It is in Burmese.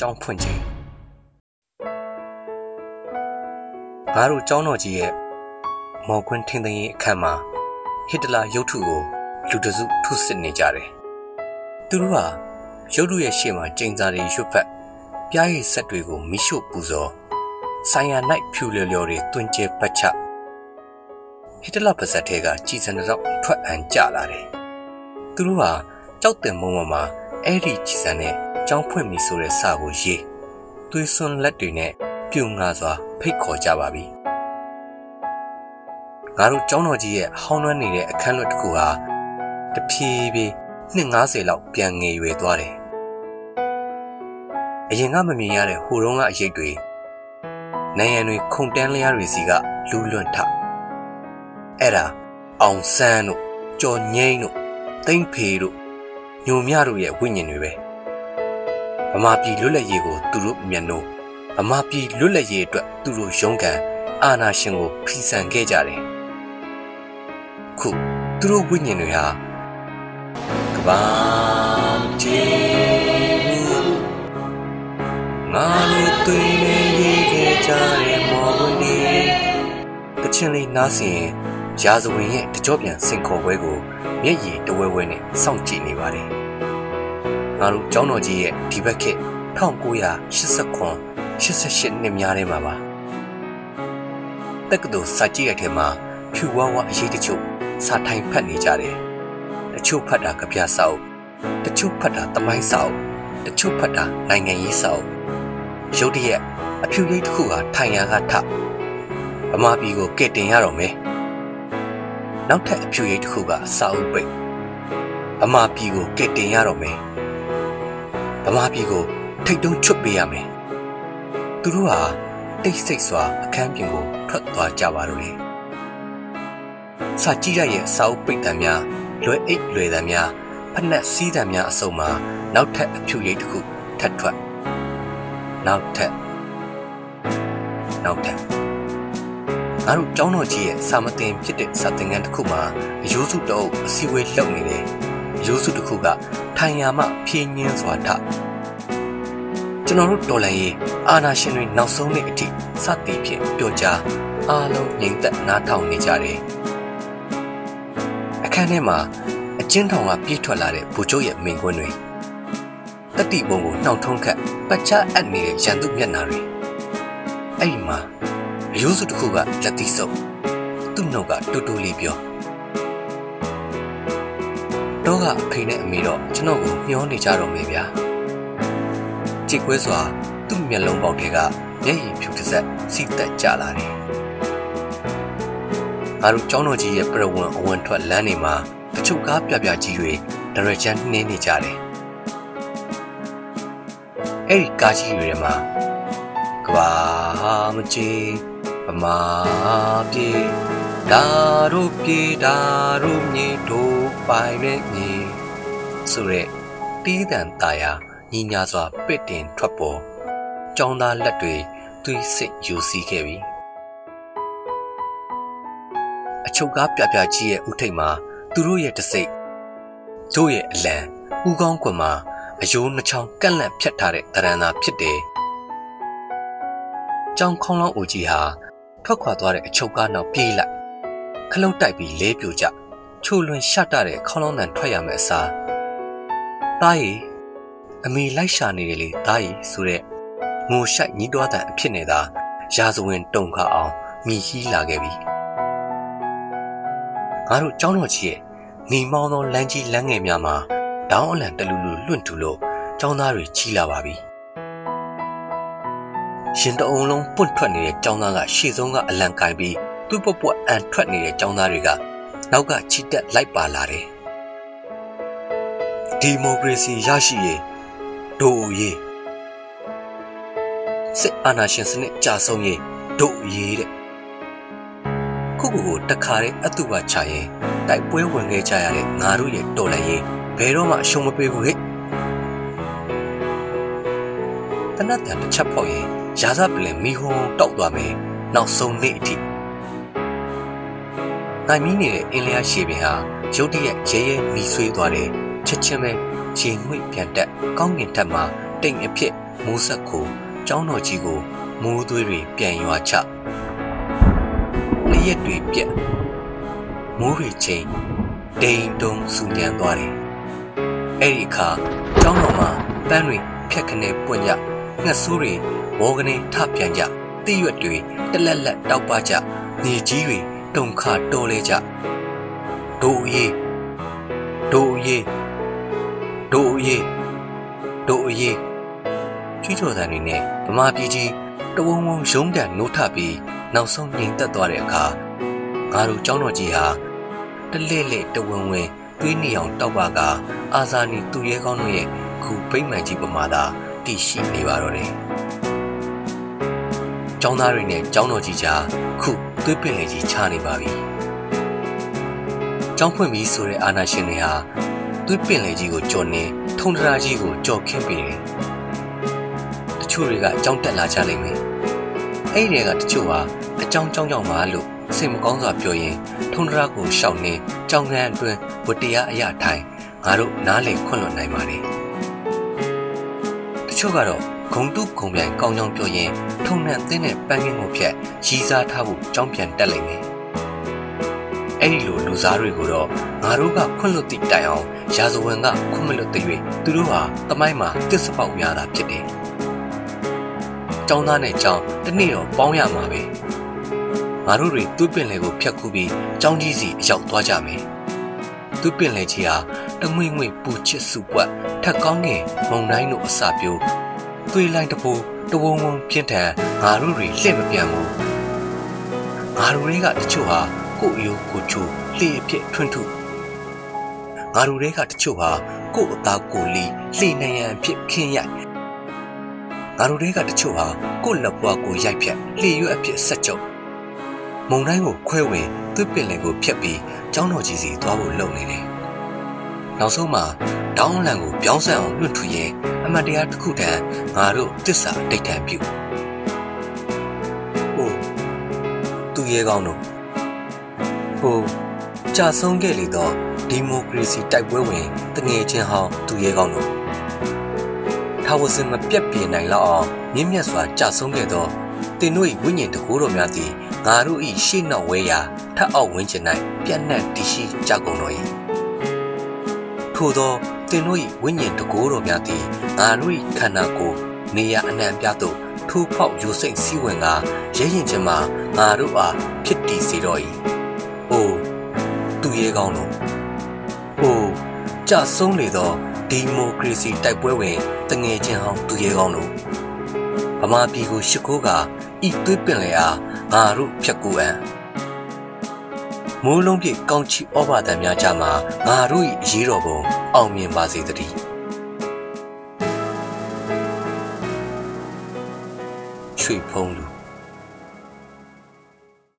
ကျောင်းဖွင့်ချိန်ငါတို့ကျောင်းတော်ကြီးရဲ့မော်ခွန်းထင်းသိမ်းအခန်းမှာဟစ်တလာရုပ်ထုကိုလူတစုထုစစ်နေကြတယ်သူတို့ဟာရုပ်ထုရဲ့ရှေ့မှာကျင်းစာတွေရွတ်ဖက်ပြားရည်ဆက်တွေကိုမိရှို့ပူဇော်ဆိုင်ရ၌ဖြူလျော်လျော်တွေတွင်ကျဲပတ်ချဟစ်တလာပါဇက်ထဲကကြည်စံတော့ထွက်အန်ကြလာတယ်သူတို့ဟာကြောက်တင်မုံပေါ်မှာအဲ့ဒီကြည်စံနဲ့ ကြောင်းဖွင့်ပြီဆိုတဲ့စာကိုရေးသွေးစွန်းလက်တွေနဲ့ပြုံငါစွာဖိတ်ခေါ်ကြပါပြီငါတို့ကျောင်းတော်ကြီးရဲ့ဟောင်းနှွမ်းနေတဲ့အခန်းလွတ်တစ်ခုဟာတဖြည်းဖြည်းနှစ်90လောက်ပြန်ငယ်ရွယ်သွားတယ်အရင်ကမမြင်ရတဲ့ဟိုတုန်းကအရေးတွေနိုင်ရန်တွေခုန်တန်းလျားတွေစီကလူးလွန့်ထအဲ့ဒါအောင်ဆန်းတို့ကြော်ငိမ့်တို့တိမ့်ဖေတို့ညိုမြတို့ရဲ့ဝိညာဉ်တွေပဲ ဗမာပြည်လွတ်လပ်ရေးကိုသူတို့မျက်နှိုးဗမာပြည်လွတ်လပ်ရေးအတွက်သူတို့ရုန်းကန်အာဏာရှင်ကိုဖီဆန်ခဲ့ကြတယ်ခုသူတို့ဝိညာဉ်တွေဟာကဘာတီငါတို့တွေ့နေရေးခဲ့ကြတဲ့မော်ဝင်ဒီတချင်လေးနားဆင်ရာဇဝင်ရဲ့တကြောပြန်စင်ခေါ်ပွဲကိုမျက်ရည်တဝဲဝဲနဲ့စောင့်ကြည့်နေပါတယ် ငါတို့ကျောင်းတော်ကြီးရဲ့ဒီဘက်ခေတ်1989 88နှစ်များထဲမှာပါတက္ကသိုလ်စာကြည့်ရတဲ့မှာဖြူဝဝအရေးတချို့စာထိုင်ဖတ်နေကြတယ်တချို့ဖတ်တာကြပြစာအုပ်တချို့ဖတ်တာတမိုင်းစာအုပ်တချို့ဖတ်တာနိုင်ငံရေးစာအုပ်ရုတ်တရက်အဖြူရိတ်တစ်ခုဟာထိုင်ရာကထဗမာပြည်ကိုကဲ့တင်ရတော့မယ်နောက်ထပ်အဖြူရိတ်တစ်ခုကစာအုပ်ပိတ်ဗမာပြည်ကိုကဲ့တင်ရတော့မယ် ဗမာပြည်ကိုထိတ်တုံးချွတ်ပေးရမယ်သူတို့ဟာတိတ်ဆိတ်စွာအခန်းပြင်ကိုထွက်သွားကြပါတော့တယ်စာကြည့်ရရဲ့စာအုပ်ပိတ်တံများလွယ်အိတ်လွယ်တံများဖက်နှက်စီးတံများအစုံမှာနောက်ထပ်အဖြူရိတ်တစ်ခုထပ်ထွက်နောက်ထပ်နောက်ထပ်ငါတို့ကျောင်းတော်ကြီးရဲ့စာမတင်ဖြစ်တဲ့စာသင်ခန်းတစ်ခုမှာအယိုးစုတအုပ်အစည်းအဝေးလုပ်နေတယ် အယိုးစုတစ်ခုကထိုင်ယာမှဖြင်းညင်းစွာထကျွန်တော်တို့တော်လန်ရေးအာနာရှင်တွေနောက်ဆုံးနေ့အထိစသည်ဖြင့်ပြောကြားအားလုံးငြိမ်သက်နားထောင်နေကြတယ်အခန်းထဲမှာအကျဉ်းထောင်ကပြေးထွက်လာတဲ့ဗိုလ်ချုပ်ရဲ့မိန်ကွန်းတွေတတိဘုံကိုနှောက်ထုံးခတ်ပတ်ချအပ်နေတဲ့ရန်သူမျက်နှာတွေအဲ့ဒီမှာအယိုးစုတစ်ခုကလက်သီးစုပ်သူ့နှုတ်ကတူတူလေးပြော တော့ကအဖေနဲ့အမေတော့ကျွန်တော်ကိုမျောနေကြတော့မယ်ဗျာကြည်ကွဲစွာသူ့မျက်လုံးပေါက်တွေကမျက်ရည်ဖြူတစ်ဆက်စီတက်ကြလာတယ်ငါတို့ကျောင်းတော်ကြီးရဲ့ပြဝံအဝင်ထွက်လမ်းတွေမှာတချို့ကားပြပြကြီးတွေဒရချန်နှင်းနေကြတယ်အဲ့ဒီကားကြီးတွေထဲမှာကဘာမကြီးဗမာပြေဒါတို့ပြေဒါတို့မြေတို့ ပိုင်မဲ့မြေဆိုရက်တီးတန်ตาယာညီညာစွာပစ်တင်ထွက်ပေါ်ကြောင်းသားလက်တွေသွေးစစ်ယူစီခဲ့ပြီအချုပ်ကားပြပြကြီးရဲ့ဥထိတ်မှာသူတို့ရဲ့တစိ့တို့ရဲ့အလံဥကောင်းကွန်မှာအယိုးနှချောင်းကန့်လန့်ဖြတ်ထားတဲ့တရံသာဖြစ်တယ်။ကြောင်ခေါင်းလောင်းအိုကြီးဟာထွက်ခွာသွားတဲ့အချုပ်ကားနောက်ပြေးလိုက်ခလုတ်တိုက်ပြီးလဲပြိုကြ ချိုလွန်ရှတ်တတဲ့ခေါင်းလောင်းတန်ထွက်ရမယ်အစား။တားရီအမေလိုက်ရှာနေတယ်လေတားရီဆိုတဲ့ငိုရှိုက်ညီးတွားတဲ့အဖြစ်နေတာရာဇဝင်တုံခအောင်မိဟီးလာခဲ့ပြီ။ငါတို့ကျောင်းတော်ကြီးရဲ့နေမောင်းသောလမ်းကြီးလမ်းငယ်များမှာဒေါင်းအလံတလူလူလွန့်တူလို့ကျောင်းသားတွေကြီးလာပါပြီရှင်တအုံလုံးပွန့်ထွက်နေတဲ့ကျောင်းသားကရှေ့ဆုံးကအလံကင်ပြီးသူ့ပွက်ပွက်အန်ထွက်နေတဲ့ကျောင်းသားတွေက နောက်ကချီတက်လိုက်ပါလာတယ်ဒီမိုကရေစီရရှိရေးဒို့ရေးစစ်အာဏာရှင်စနစ်ကြာဆုံးရေးဒို့ရေးတဲ့ခုခုကိုတခါတည်းအတုပါချရင်တိုက်ပွဲဝင်ခဲ့ကြရတဲ့ငါတို့ရဲ့တော်လှန်ရေးဘယ်တော့မှအရှုံးမပေးဘူးဟဲ့တနတ်တန်တစ်ချက်ပေါက်ရင်ရာဇပလင်မီဟုံတောက်သွားမယ်နောက်ဆုံးနေ့အထိ နိုင်မီနေတဲ့အင်းလျားရှေပင်ဟာရုတ်တရက်ရဲရဲမီဆွေးသွားတယ်ချက်ချင်းပဲရေငွေ့ပြန်တက်ကောင်းကင်ထက်မှာတိမ်အဖြစ်မိုးဆက်ကိုကျောင်းတော်ကြီးကိုမိုးသွေးတွေပြန်ရွာချလျက်တွေပြက်မိုးတွေချိန်တိမ်တုံစူညံသွားတယ်အဲ့ဒီအခါကျောင်းတော်မှာပန်းတွေဖြက်ခနဲပွင့်ကြငှက်ဆိုးတွေဘောကနေထပြန်ကြတိရွက်တွေတလက်လက်တောက်ပကြနေကြီးတွေ တုံခါတော်လဲကြဒိုအေးဒိုအေးဒိုအေးဒိုအေးချွေးတော်တန်တွေနဲ့ဗမာပြည်ကြီးတဝုံဝုံရုံးတန်နိုးထပြီးနောက်ဆုံးငြိမ်သက်သွားတဲ့အခါငါတို့ကျောင်းတော်ကြီးဟာတလဲ့လဲ့တဝုံဝင်းသွေးနေအောင်တောက်ပါကအာဇာနည်သူရဲကောင်းတို့ရဲ့ခုဗိမ္မာန်ကြီးပမာသာတည်ရှိနေပါတော့တယ်။ကျောင်းသားတွေနဲ့ကျောင်းတော်ကြီးကြားခု သွေးပင်လေကြီးချနေပါပြီ။ကျောင်းဖွင့်ပြီးဆိုတဲ့အာနာရှင်တွေဟာသွေးပင်လေကြီးကိုကြော်နေထုံတရာကြီးကိုကြော်ခင်းပြီးတယ်။တချို့တွေကကျောင်းတက်လာကြလိမ့်မယ်။အဲ့ဒီတွေကတချို့ဟာအကြောင်းကြောင်းကြောင့်ပါလို့စိတ်မကောင်းစွာပြောရင်ထုံတရာကိုရှောက်နေကြောင်ငန်းအတွင်းဝတ္တရားအရာထိုင်ငါတို့နားလေခွင့်လွှတ်နိုင်ပါတယ်။တ ချို့ကတော့ဂုံတုဂုံပြိုင်ကောင်းကြောင်ပြောရင်ထုံနှံသင်းတဲ့ပန်းကင်းကိုဖြတ်ရီးစားထားဖို့ကြောင်းပြန်တက်လိမ့်မယ်။အဲ့ဒီလိုလူစားတွေကိုတော့ငါတို့ကခွင့်လွှတ်သည့်တိုင်အောင်ရာဇဝင်ကခွင့်မလွှတ်တဲ့၍သူတို့ဟာတမိုင်းမှာတစ်စပေါက်များတာဖြစ်တယ်။ကျောင်းသားနဲ့ကျောင်းတစ်နေ့တော့ပေါင်းရမှာပဲ။ငါတို့တွေသွေးပင်လေကိုဖျက်ခုပြီးကျောင်းကြီးစီအရောက်သွားကြမယ်။ သွေးပင်လေကြီးဟာတငွေ့ငွေ့ပူချစ်စုပွက်ထက်ကောင်းငယ်မုံတိုင်းတို့အစာပြိုးသွေးလိုက်တပူတဝုံဝုံပြင်းထန်ငါတို့တွေလှည့်မပြန်ဘူးငါတို့တွေကတချို့ဟာကို့အယိုးကိုချိုလှည့်အဖြစ်ထွန်းထုငါတို့တွေကတချို့ဟာကို့အသားကိုလီလှည့်နေရန်ဖြစ်ခင်းရိုက်ငါတို့တွေကတချို့ဟာကို့လက်ပွားကိုရိုက်ဖြတ်လှည့်ရွက်အဖြစ်ဆက်ကြုံ မုံတိုင်းကိုခွဲဝင်သွေးပင်လယ်ကိုဖျက်ပြီးကျောင်းတော်ကြီးစီသွားဖို့လုပ်နေတယ်နောက်ဆုံးမှာဒေါင်းလန်ကိုပြောင်းဆန်အောင်လွှတ်ထူရင်အမတ်တရားတစ်ခုတည်းငါတို့တစ္ဆာတိတ်တန်ပြုဟိုသူရဲကောင်းတို့ဟိုကြာဆုံးခဲ့လေတော့ဒီမိုကရေစီတိုက်ပွဲဝင်တငယ်ချင်းဟောင်းသူရဲကောင်းတို့ထာဝစင်မပြတ်ပြင်းနိုင်လောက်အောင်မြင့်မြတ်စွာကြာဆုံးခဲ့သောတင်တို့၏ဝိညာဉ်တကူတော်များသည် ငါတို့၏ရှေ့နောက်ဝဲရာထပ်အောက်ဝင်းကျင်၌ပြန့်နှံ့တည်ရှိကြကုန်တော်၏ထို့သောတင်တို့၏ဝိညာဉ်တကိုးတော်များသည်ငါတို့၏ခန္ဓာကိုယ်နေရအနှံပြသို့ထိုးဖောက်ယူစိတ်စည်းဝင်ကရဲရင်ချင်းမှာငါတို့အားဖြစ်တည်စေတော်၏။အိုသူရဲကောင်းတို့။အိုကြဆုံးလေသောဒီမိုကရေစီတိုက်ပွဲဝင်တငယ်ချင်းဟောင်းသူရဲကောင်းတို့။ဗမာပြည်ကိုရှ िख ိုးကဤသွေးပင်လေအား ငါတို့ဖြတ်ကူအံ့မိုးလုံးပြည့်ကောင်းချီဩဘာတံများကြမှာငါတို့၏အရေးတော်ပုံအောင်မြင်ပါစေတည်းရွှေဖုံးလူ